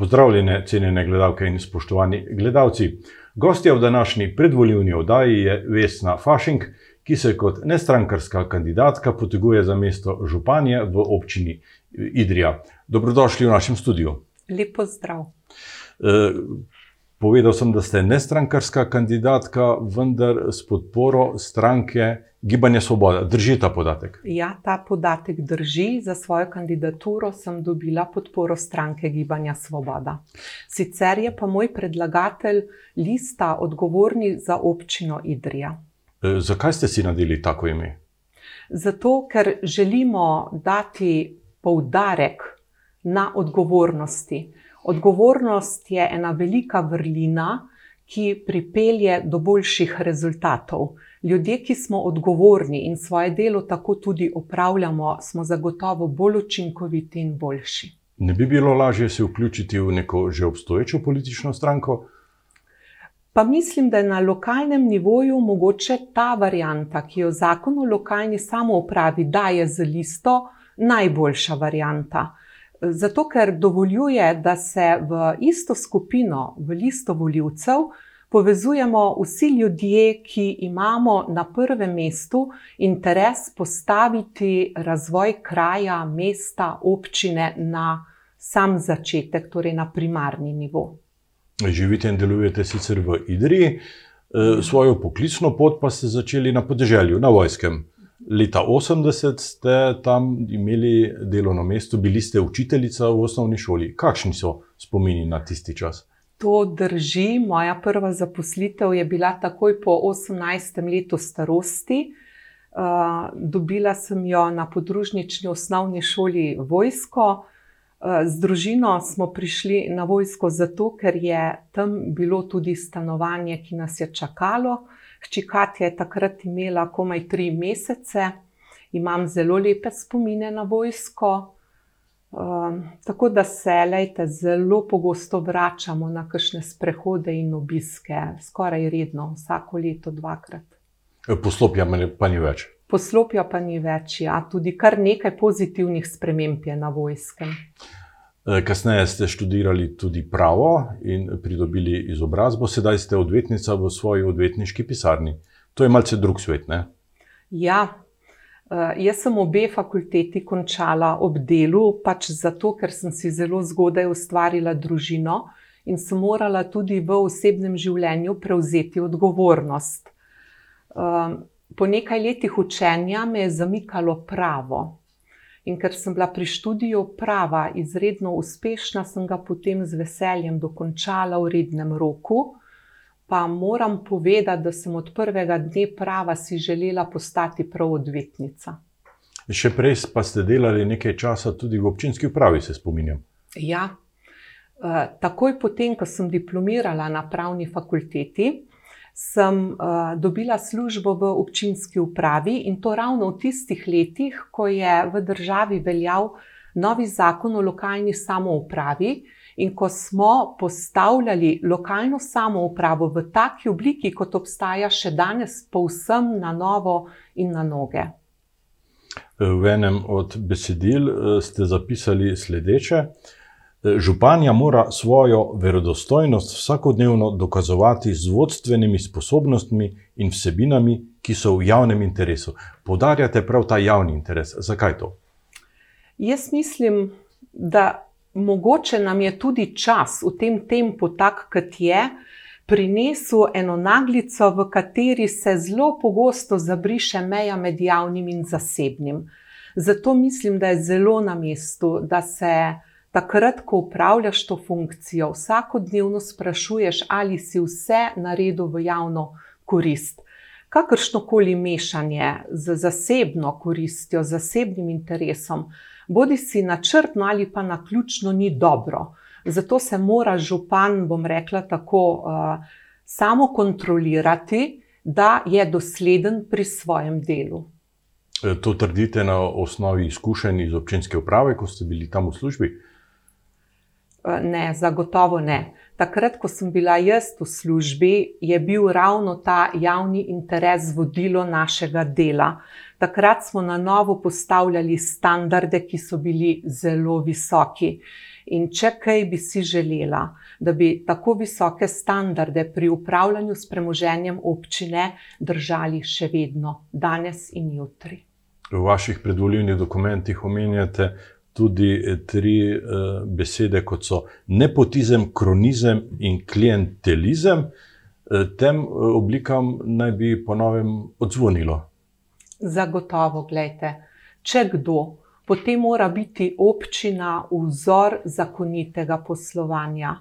Pozdravljene, cenjene gledalke in spoštovani gledalci. Gostja v današnji predvoljivni oddaji je Vesna Fašink, ki se kot nestrankarska kandidatka poteguje za mesto županje v občini Idrija. Dobrodošli v našem studiu. Lepo zdrav. Povedal sem, da ste nestrankarska kandidatka, vendar s podporo stranke Gibanje Svoboda. Drži ta podatek? Ja, ta podatek drži. Za svojo kandidaturo sem dobila podporo stranke Gibanja Svoboda. Sicer je pa moj predlagatelj lista odgovorni za občino Idrija. E, zakaj ste si nadeli tako ime? Zato, ker želimo dati poudarek na odgovornosti. Odgovornost je ena velika vrlina, ki pripelje do boljših rezultatov. Ljudje, ki smo odgovorni in svoje delo tako tudi opravljamo, smo zagotovo bolj učinkoviti in boljši. Ne bi bilo lažje se vključiti v neko že obstoječo politično stranko? Pa mislim, da je na lokalnem nivoju mogoče ta varijanta, ki jo zakon o lokalni samoupravi daje z listo, najboljša varijanta. Zato, ker dovoljuje, da se v isto skupino, v listo voljivcev, povezujemo vsi ljudje, ki imamo na prvem mestu interes postaviti razvoj kraja, mesta, občine na sam začetek, torej na primarni nivo. Živite in delujete sicer v Idriji, eh, svojo poklicno pot pa ste začeli na podeželju, na vojskem. Leta 80 ste tam imeli delovno mesto, bili ste učiteljica v osnovni šoli. Kakšni so spomini na tisti čas? To drži. Moja prva zaposlitev je bila takoj po 18. letu starosti. Uh, dobila sem jo na podružnični osnovni šoli vojsko. Uh, z družino smo prišli na vojsko zato, ker je tam bilo tudi stanovanje, ki nas je čakalo. Hči Katja je takrat imela komaj tri mesece, imam zelo lepe spomine na vojsko. Um, tako da se lejte, zelo pogosto vračamo na kakšne sprehode in obiske, skoraj redno, vsako leto, dvakrat. E, poslopja pa ni več. Poslopja pa ni več, ja, tudi kar nekaj pozitivnih sprememb je na vojskem. E, kasneje ste študirali tudi pravo in pridobili izobrazbo, sedaj ste odvetnica v svoji odvetniški pisarni. To je malce drug svet, ne? Ja, Uh, jaz sem obe fakulteti končala ob delu, pač zato, ker sem si zelo zgodaj ustvarila družino in sem morala tudi v osebnem življenju prevzeti odgovornost. Uh, po nekaj letih učenja me je zamikalo pravo. In ker sem bila pri študiju prava izredno uspešna, sem ga potem z veseljem dokončala v rednem roku pa moram povedati, da sem od prvega dne prava si želela postati prav odvetnica. Še prej pa ste delali nekaj časa tudi v občinski upravi, se spominjam. Ja, uh, takoj potem, ko sem diplomirala na pravni fakulteti, sem uh, dobila službo v občinski upravi in to ravno v tistih letih, ko je v državi veljal novi zakon o lokalni samoupravi. In ko smo postavljali lokalno samoupravo v taki obliki, kot obstaja še danes, povsem na novo in na noge. V enem od besedil eh, ste zapisali sledeče: Županja mora svojo verodostojnost vsakodnevno dokazovati z vodstvenimi sposobnostmi in vsebinami, ki so v javnem interesu. Podarjate prav ta javni interes. Zakaj to? Jaz mislim, da mogoče nam je tudi čas v tem tempu, tak kot je, prinesel eno naglico, v kateri se zelo pogosto zabriše meja med javnim in zasebnim. Zato mislim, da je zelo na mestu, da se takrat, ko upravljaš to funkcijo, vsakodnevno sprašuješ, ali si vse naredil v javno korist. Kakršno koli mešanje z zasebno koristjo, zasebnim interesom, bodi si načrtno ali pa na ključno, ni dobro. Zato se mora župan, bom rekla tako, uh, samo kontrolirati, da je dosleden pri svojem delu. E, to trdite na osnovi izkušenj iz občinske uprave, ko ste bili tam v službi? Uh, ne, zagotovo ne. Takrat, ko sem bila jaz v službi, je bil ravno ta javni interes vodilo našega dela. Takrat smo na novo postavljali standarde, ki so bili zelo visoki. In če kaj bi si želela, da bi tako visoke standarde pri upravljanju s premoženjem občine držali še vedno, danes in jutri. V vaših predvoljivnih dokumentih omenjate tudi eh, tri uh, besede, kot so nepotizem, kronizem in klientelizem. Uh, tem oblikam naj bi ponovem odzvonilo. Zagotovo, gledajte, če kdo, potem mora biti občina vzor zakonitega poslovanja.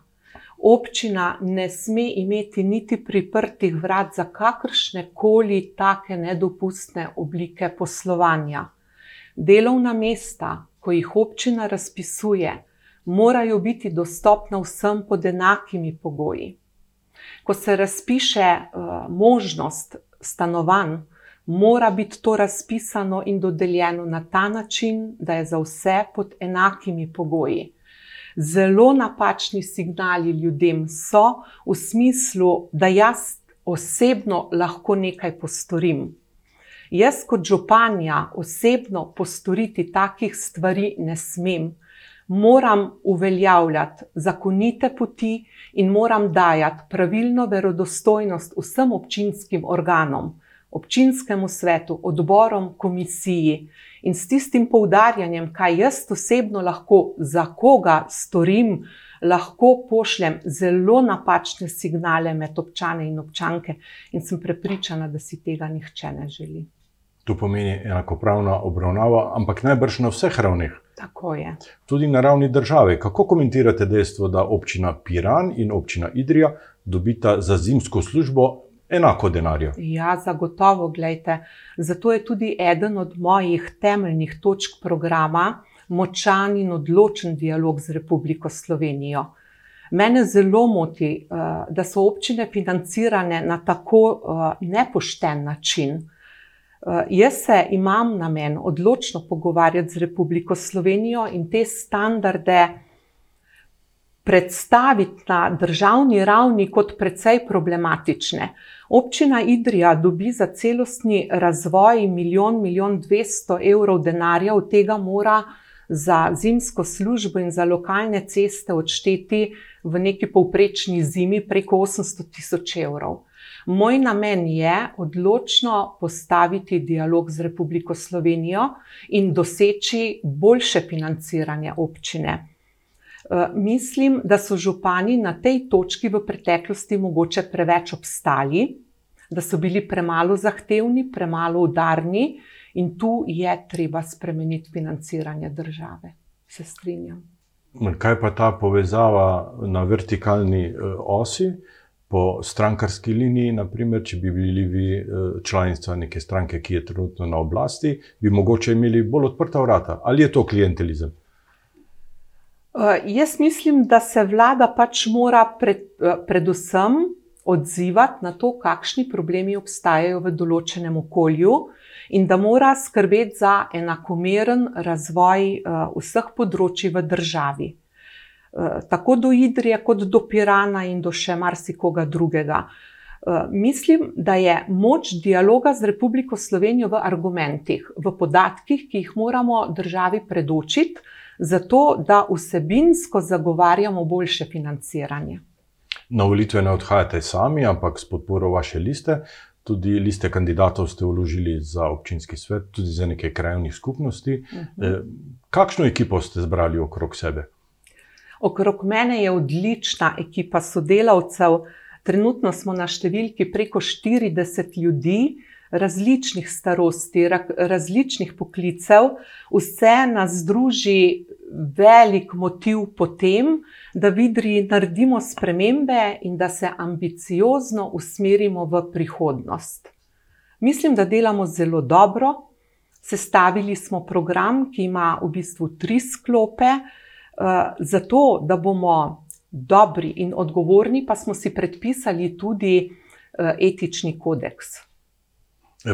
Občina ne sme imeti niti priprtih vrat za kakršne koli take nedopustne oblike poslovanja. Delovna mesta, ko jih občina razpisuje, morajo biti dostopna vsem pod enakimi pogoji. Ko se razpiše uh, možnost stanovanj, mora biti to razpisano in dodeljeno na ta način, da je za vse pod enakimi pogoji. Zelo napačni signali ljudem so v smislu, da jaz osebno lahko nekaj postorim. Jaz, kot županja, osebno postoriti takih stvari ne smem. Moram uveljavljati zakonite poti in moram dajati pravilno verodostojnost vsem občinskim organom, občinskemu svetu, odborom, komisiji in s tistim poudarjanjem, kaj jaz osebno lahko za koga storim, lahko pošljem zelo napačne signale med občane in občanke, in sem prepričana, da si tega nihče ne želi. To pomeni enakopravna obravnava, ampak najbrž na vseh ravneh. Tako je. Tudi na ravni države. Kako komentirate dejstvo, da občina Piran in občina Idrija dobita za zimsko službo enako denarja? Ja, zagotovo, gledajte. Zato je tudi eden od mojih temeljnih točk programa močan in odločen dialog z Republiko Slovenijo. Mene zelo moti, eh, da so občine financirane na tako eh, nepošten način. Uh, jaz se imam namen odločno pogovarjati z Republiko Slovenijo in te standarde predstaviti na državni ravni kot precej problematične. Občina Idrija dobi za celostni razvoj milijon, milijon dvesto evrov denarja, od tega mora za zimsko službo in za lokalne ceste odšteti v neki povprečni zimi preko 800 tisoč evrov. Moj namen je odločno postaviti dialog z Republiko Slovenijo in doseči boljše financiranje občine. Eh, mislim, da so župani na tej točki v preteklosti mogoče preveč obstali, da so bili premalo zahtevni, premalo udarni in tu je treba spremeniti financiranje države. Se strinjam. Kaj pa ta povezava na vertikalni eh, osi? Po strankarski liniji, naprimer, če bi bili vi eh, članica neke stranke, ki je trenutno na oblasti, bi mogoče imeli bolj odprta vrata. Ali je to klientelizem? Uh, jaz mislim, da se vlada pač mora pred, uh, predvsem odzivati na to, kakšni problemi obstajajo v določenem okolju, in da mora skrbeti za enakomeren razvoj uh, vseh področji v državi. Eh, tako do Idrije, kot do Pirana in do še marsikoga drugega. Eh, mislim, da je moč dialoga z Republiko Slovenijo v argumentih, v podatkih, ki jih moramo državi predočiti, zato da vsebinsko zagovarjamo boljše financiranje. Na volitve ne odhajate sami, ampak s podporo vaše liste. Tudi liste kandidatov ste vložili za občinski svet, tudi za neke krajovnih skupnosti. Uh mhm. eh, -huh. Kakšno ekipo ste zbrali okrog sebe? Okrog mene je odlična ekipa sodelavcev. Trenutno smo na številki preko 40 ljudi, različnih starosti, različnih poklicev. Vse nas združi velik motiv po tem, da vidri naredimo spremembe in da se ambiciozno usmerimo v prihodnost. Mislim, da delamo zelo dobro. Sestavili smo program, ki ima v bistvu tri sklope. Eh, zato, da bomo dobri in odgovorni, pa smo si predpisali tudi uh, etični kodeks.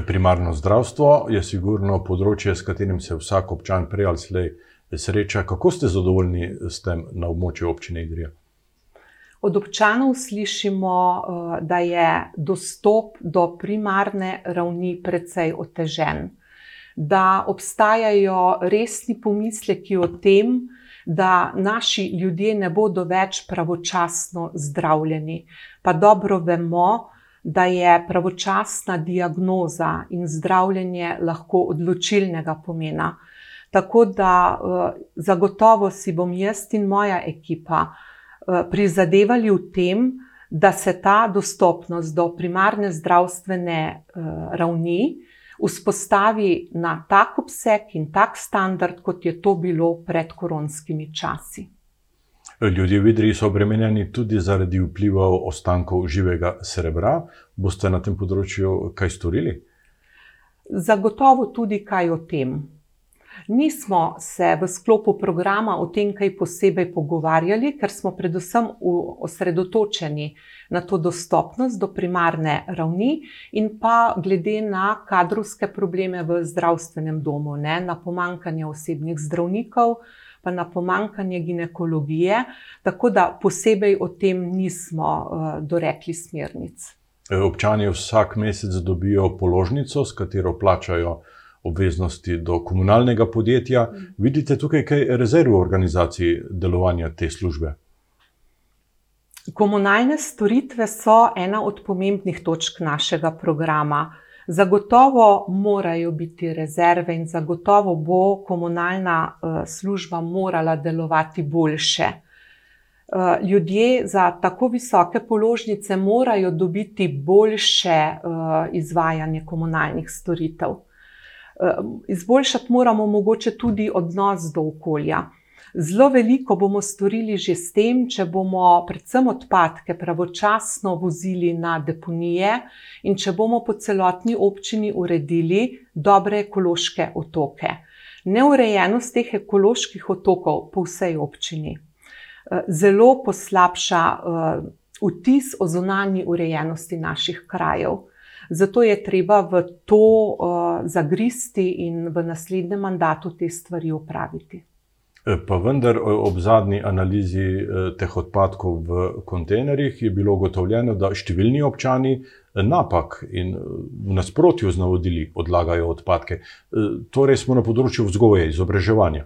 Primarno zdravstvo je sigurno področje, s katerim se vsak občan prej ali slej sreča. Kako ste zadovoljni s tem na območju občine Idrija? Od občanov slišimo, eh, da je dostop do primarne ravni precej otežen, da obstajajo resni pomisleki o tem, da naši ljudje ne bodo več pravočasno zdravljeni. Pa dobro vemo, da je pravočasna diagnoza in zdravljenje lahko odločilnega pomena. Tako da eh, zagotovo si bom jaz in moja ekipa eh, prizadevali v tem, da se ta dostopnost do primarne zdravstvene eh, ravni vzpostavi na tak obseg in tak standard, kot je to bilo pred koronskimi časi. Ljudje v Idriji so obremenjeni tudi zaradi vplivov ostankov živega srebra. Boste na tem področju kaj storili? Zagotovo tudi kaj o tem. Nismo se v sklopu programa o tem kaj posebej pogovarjali, ker smo predvsem osredotočeni na to dostopnost do primarne ravni in pa glede na kadrovske probleme v zdravstvenem domu, ne, na pomankanje osebnih zdravnikov, pa na pomankanje ginekologije, tako da posebej o tem nismo uh, dorekli smernic. Občani vsak mesec dobijo položnico, s katero plačajo obveznosti do komunalnega podjetja. Vidite tukaj kaj rezerv v organizaciji delovanja te službe? Komunalne storitve so ena od pomembnih točk našega programa. Zagotovo morajo biti rezerve in zagotovo bo komunalna uh, služba morala delovati boljše. Uh, ljudje za tako visoke položnice morajo dobiti boljše uh, izvajanje komunalnih storitev. Izboljšati moramo mogoče tudi odnos do okolja. Zelo veliko bomo storili že s tem, če bomo predvsem odpadke pravočasno vozili na deponije in če bomo po celotni občini uredili dobre ekološke otoke. Neurejenost teh ekoloških otokov po vsej občini eh, zelo poslabša uh, vtis o zunanji urejenosti naših krajev. Zato je treba v to uh, zagristi in v naslednjem mandatu te stvari upraviti. E, pa vendar, ob zadnji analizi e, teh odpadkov v kontejnerjih je bilo ugotovljeno, da številni občani napak in v nasprotju z navodili odlagajo odpadke. E, torej, smo na področju vzgoje, izobraževanja.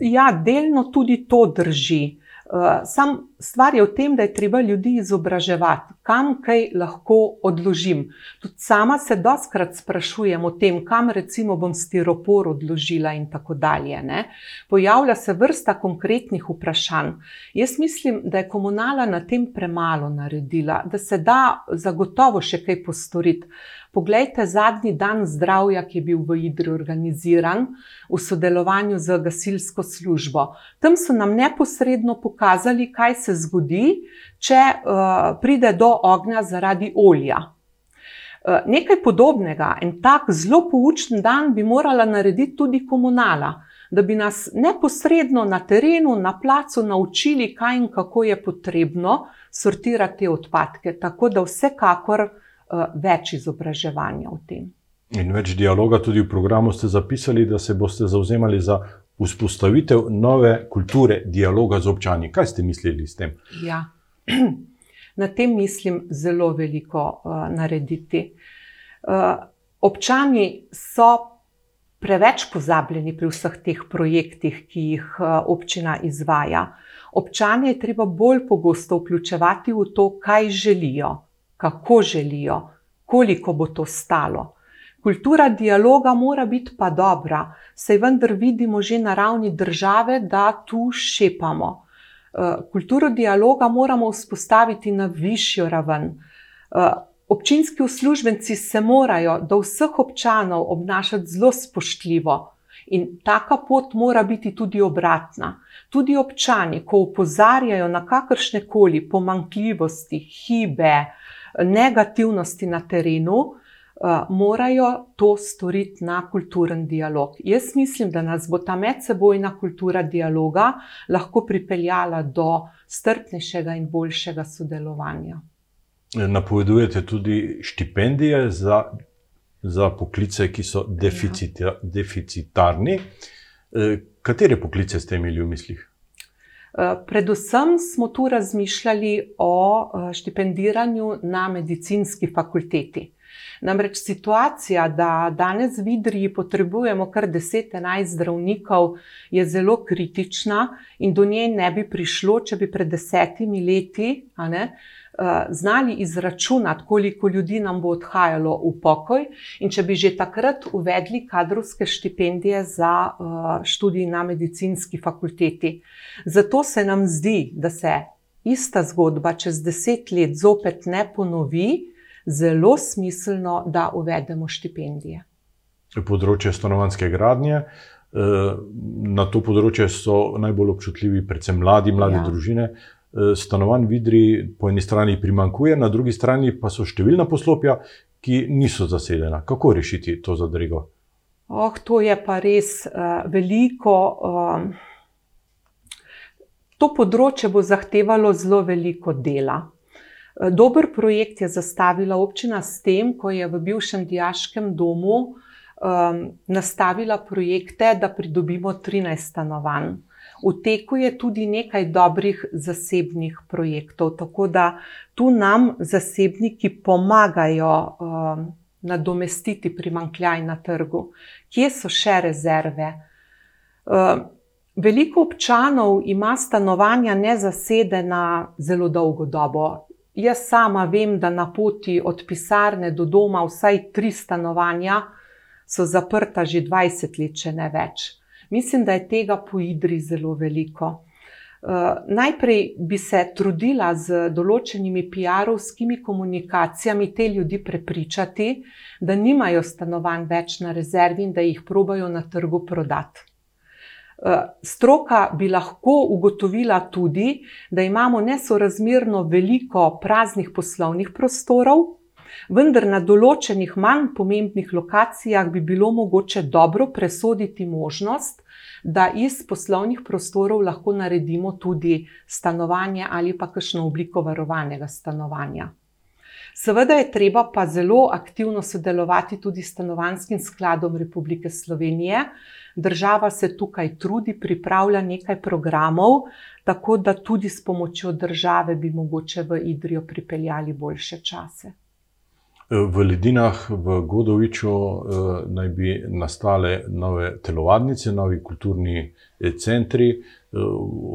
Ja, delno tudi to drži. Eh, sam stvar je v tem, da je treba ljudi izobraževati, kam kaj lahko odložim. Tudi sama se doskrat sprašujem o tem, kam recimo bom stiropor odložila in tako dalje. Ne? Pojavlja se vrsta konkretnih vprašanj. Jaz mislim, da je komunala na tem premalo naredila, da se da zagotovo še kaj postoriti. Poglejte, zadnji dan zdravja, ki je bil v Idri organiziran v sodelovanju z gasilsko službo. Tam so nam neposredno pokazali, kaj se zgodi, če uh, pride do ognja zaradi olja. Uh, nekaj podobnega, en tak zelo poučen dan bi morala narediti tudi komunala, da bi nas neposredno na terenu, na placu naučili, kaj in kako je potrebno sortirati odpadke. Tako da vsekakor. Eh, več izobraževanja o tem. In več dialoga tudi v programu ste zapisali, da se boste zauzemali za vzpostavitev nove kulture dialoga z občani. Kaj ste mislili s tem? Ja. Na tem mislim zelo veliko uh, narediti. Uh, občani so preveč pozabljeni pri vseh teh projektih, ki jih uh, občina izvaja. Občane je treba bolj pogosto vključevati v to, kaj želijo, kako želijo, koliko bo to stalo. Kultura dialoga mora biti pa dobra, saj vendar vidimo že na ravni države, da tu šepamo. Eh, kulturo dialoga moramo vzpostaviti na višjo raven. Eh, občinski uslužbenci se morajo do vseh občanov obnašati zelo spoštljivo. In taka pot mora biti tudi obratna. Tudi občani, ko opozarjajo na kakršne koli pomankljivosti, hibe, uh, negativnosti na terenu, uh, morajo to storiti na kulturen dialog. Jaz mislim, da nas bo ta medsebojna kultura dialoga lahko pripeljala do strpnejšega in boljšega sodelovanja. Napovedujete tudi štipendije za, za poklice, ki so deficita, ja. deficitarni. Eh, katere poklice ste imeli v mislih? Predvsem smo tu razmišljali o štipendiranju na medicinski fakulteti. Namreč situacija, da danes v Idriji potrebujemo kar 10-11 zdravnikov, je zelo kritična in do nje ne bi prišlo, če bi pred desetimi leti ne, eh, znali izračunati, koliko ljudi nam bo odhajalo v pokoj, in če bi že takrat uvedli kadrovske štipendije za eh, študij na medicinski fakulteti. Zato se nam zdi, da se ista zgodba čez deset let zopet ne ponovi zelo smiselno, da uvedemo štipendije. Področje stanovanske gradnje. Eh, na to področje so najbolj občutljivi, predvsem mladi, mlade ja. družine. Eh, stanovanj v Idri po eni strani primankuje, na drugi strani pa so številna poslopja, ki niso zasedena. Kako rešiti to zadrego? Oh, to je pa res uh, veliko. Uh, to področje bo zahtevalo zelo veliko dela. Eh, dober projekt je zastavila občina s tem, ko je v bivšem diaškem domu um, nastavila projekte, da pridobimo 13 stanovanj. V teku je tudi nekaj dobrih zasebnih projektov, tako da tu nam zasebniki pomagajo um, nadomestiti primankljaj na trgu. Kje so še rezerve? Um, veliko občanov ima stanovanja nezasedena zelo dolgo dobo. Jaz sama vem, da na poti od pisarne do doma vsaj tri stanovanja so zaprta že 20 let, če ne več. Mislim, da je tega po Idri zelo veliko. Uh, najprej bi se trudila z določenimi PR-ovskimi komunikacijami te ljudi prepričati, da nimajo stanovanj več na rezervi in da jih probajo na trgu prodati. Eh, stroka bi lahko ugotovila tudi, da imamo nesorazmerno veliko praznih poslovnih prostorov, vendar na določenih manj pomembnih lokacijah bi bilo mogoče dobro presoditi možnost, da iz poslovnih prostorov lahko naredimo tudi stanovanje ali pa kakšno obliko varovanega stanovanja. Seveda je treba pa zelo aktivno sodelovati tudi s Stanovanskim skladom Republike Slovenije. Država se tukaj trudi, pripravlja nekaj programov, tako da tudi s pomočjo države bi mogoče v Idrijo pripeljali boljše čase. V Ledinah, v Godoviču, eh, naj bi nastale nove telovadnice, novi kulturni eh, centri, eh,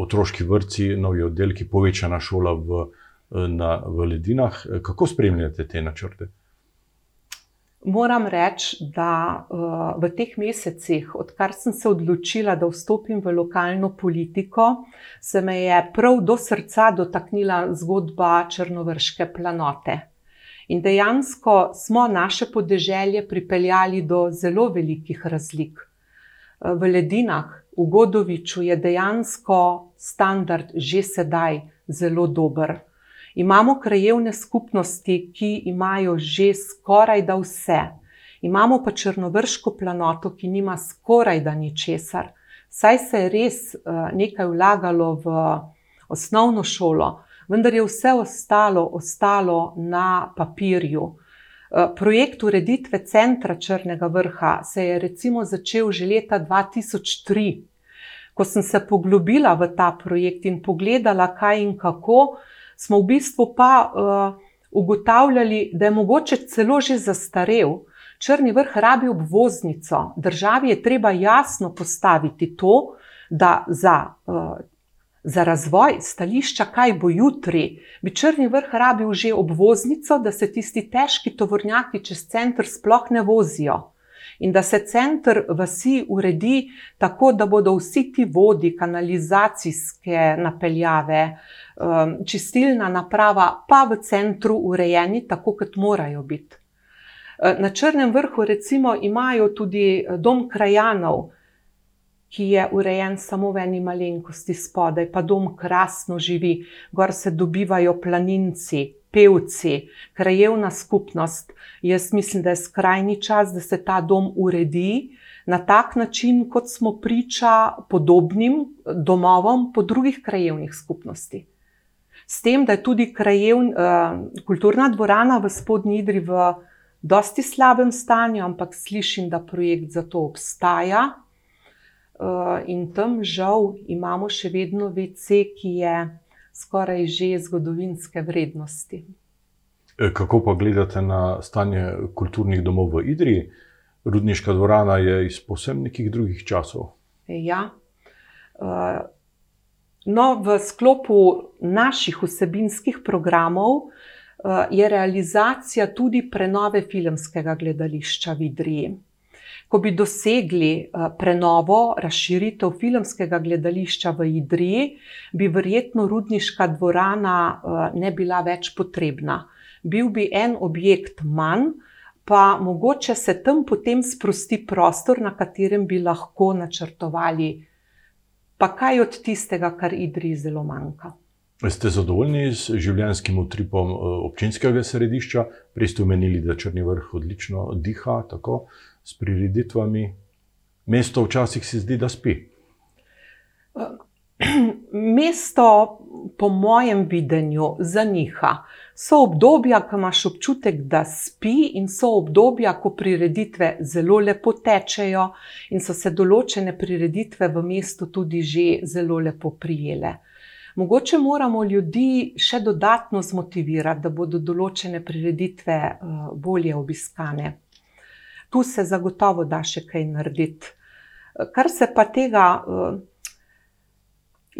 otroški vrtci, novi oddelki, povečana šola v na, v ledinah. Kako spremljate te načrte? Moram reči, da v teh mesecih, odkar sem se odločila, da vstopim v lokalno politiko, se me je prav do srca dotaknila zgodba Črnovrške planote. In dejansko smo naše podeželje pripeljali do zelo velikih razlik. V ledinah, v Godoviču, je dejansko standard že sedaj zelo dober. Imamo krajevne skupnosti, ki imajo že skoraj da vse. Imamo pa črnovrško planoto, ki nima skoraj da ničesar. Saj se je res uh, nekaj vlagalo v osnovno šolo, vendar je vse ostalo, ostalo na papirju. Uh, projekt ureditve centra Črnega vrha se je recimo začel že leta 2003. Ko sem se poglobila v ta projekt in pogledala, kaj in kako, smo v bistvu pa uh, ugotavljali, da je mogoče celo že zastarel. Črni vrh rabi obvoznico, državi je treba jasno postaviti to, da za, uh, za razvoj stališča, kaj bo jutri, bi črni vrh rabil že obvoznico, da se tisti težki tovornjaki čez center sploh ne vozijo. In da se center vasi uredi tako, da bodo vsi ti vodi, kanalizacijske napeljave, um, čistilna naprava pa v centru urejeni, tako kot morajo biti. Na Črnem vrhu, recimo, imajo tudi uh, dom krajanov, ki je urejen samo v eni malenkosti spodaj, pa dom krasno živi, gor se dobivajo planinci, pevci, krajevna skupnost. Jaz mislim, da je skrajni čas, da se ta dom uredi na tak način, kot smo priča podobnim domovom po drugih krajevnih skupnostih. S tem, da je tudi krajevn, uh, kulturna dvorana v spodnji Idri v dosti slabem stanju, ampak slišim, da projekt za to obstaja. Uh, in tam žal imamo še vedno VC, ki je skoraj že zgodovinske vrednosti. E, kako pa gledate na stanje kulturnih domov v Idriji? Rudniška dvorana je iz posebno nekih drugih časov. Ja. Uh, no, v sklopu naših vsebinskih programov uh, je realizacija tudi prenove filmskega gledališča v Idriji ko bi dosegli eh, prenovo, razširitev filmskega gledališča v Idriji, bi verjetno rudniška dvorana eh, ne bila več potrebna. Bil bi en objekt manj, pa mogoče se tam potem sprosti prostor, na katerem bi lahko načrtovali, pa kaj od tistega, kar Idriji zelo manjka. Ste zadovoljni z življenjskim utripom eh, občinskega središča? Prej ste omenili, da Črni vrh odlično diha. Tako s prireditvami, mesto včasih se zdi, da spi. Mesto, po mojem videnju, zaniha. So obdobja, ko imaš občutek, da spi, in so obdobja, ko prireditve zelo lepo tečejo, in so se določene prireditve v mestu tudi že zelo lepo prijele. Mogoče moramo ljudi še dodatno zmotivirati, da bodo določene prireditve eh, bolje obiskane tu se zagotovo da še kaj narediti. Kar se pa tega, uh,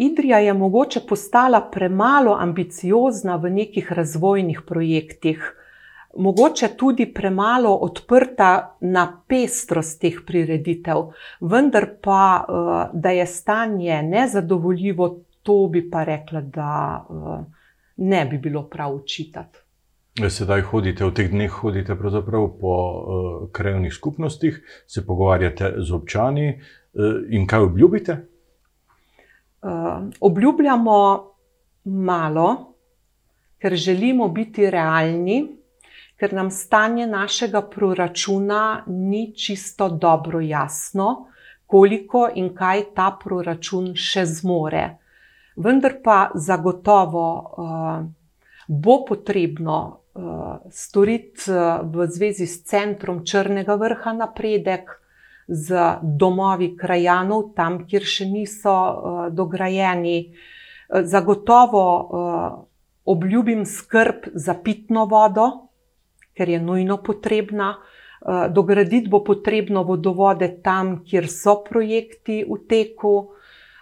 Idrija je mogoče postala premalo ambiciozna v nekih razvojnih projektih, mogoče tudi premalo odprta na pestrost teh prireditev, vendar pa, uh, da je stanje nezadovoljivo, to bi pa rekla, da uh, ne bi bilo prav učitati. Sedaj hodite, v teh dneh hodite po uh, krajovnih skupnostih, se pogovarjate z občani uh, in kaj obljubite? Uh, obljubljamo malo, ker želimo biti realni, ker nam stanje našega proračuna ni čisto dobro jasno, koliko in kaj ta proračun še zmore. Vendar pa zagotovo uh, bo potrebno uh, storiti uh, v zvezi s centrom Črnega vrha napredek, z domovi krajanov, tam, kjer še niso uh, dograjeni. Zagotovo uh, obljubim skrb za pitno vodo, ker je nujno potrebna. Dograditi bo potrebno vodovode tam, kjer so projekti v teku,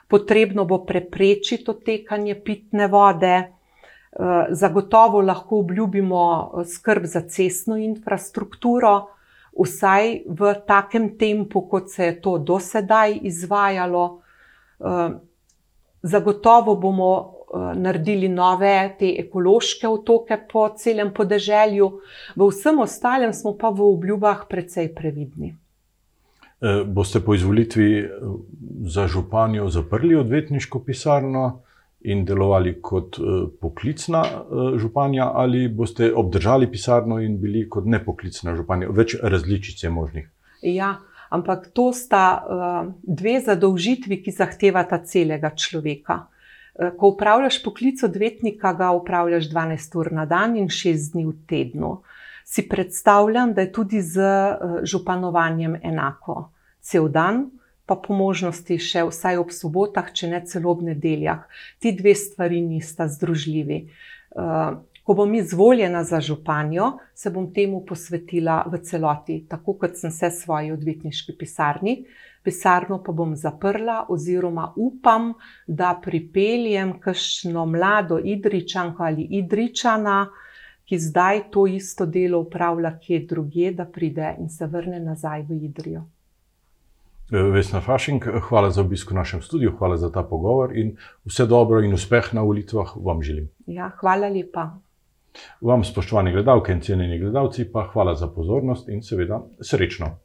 potrebno bo preprečiti otekanje pitne vode. Eh, zagotovo lahko obljubimo eh, skrb za cestno infrastrukturo, vsaj v takem tempu, kot se je to do sedaj izvajalo. Eh, zagotovo bomo naredili nove te ekološke otoke po celem podeželju, v vsem ostalem smo pa v obljubah precej previdni. Boste po izvolitvi za županjo zaprli odvetniško pisarno? In delovali kot uh, poklicna uh, županja, ali boste obdržali pisarno in bili kot nepoklicna županja? Več različic je možnih. Ja, ampak to sta uh, dve zadolžitvi, ki zahtevata celega človeka. Ko upravljaš poklic odvetnika, ga upravljaš 12 ur na dan in 6 dni v tednu. Si predstavljam, da je tudi z županovanjem enako. Cel dan, pa po možnosti še vsaj ob sobotah, če ne celo ob nedeljah. Ti dve stvari nista združljivi. Eh, ko bom izvoljena za županjo, se bom temu posvetila v celoti, tako kot sem se svoji odvetniški pisarni. Pisarno pa bom zaprla, oziroma upam, da pripeljem kakšno mlado Idričanko ali Idričana, ki zdaj to isto delo upravlja kje drugje, da pride in se vrne nazaj v Idrijo. Vesna Fašink, hvala za obisk v našem studiu, hvala za ta pogovor in vse dobro in uspeh na volitvah vam želim. Ja, hvala lepa. Vam, spoštovani gledalke in cenjeni gledalci, pa hvala za pozornost in seveda srečno.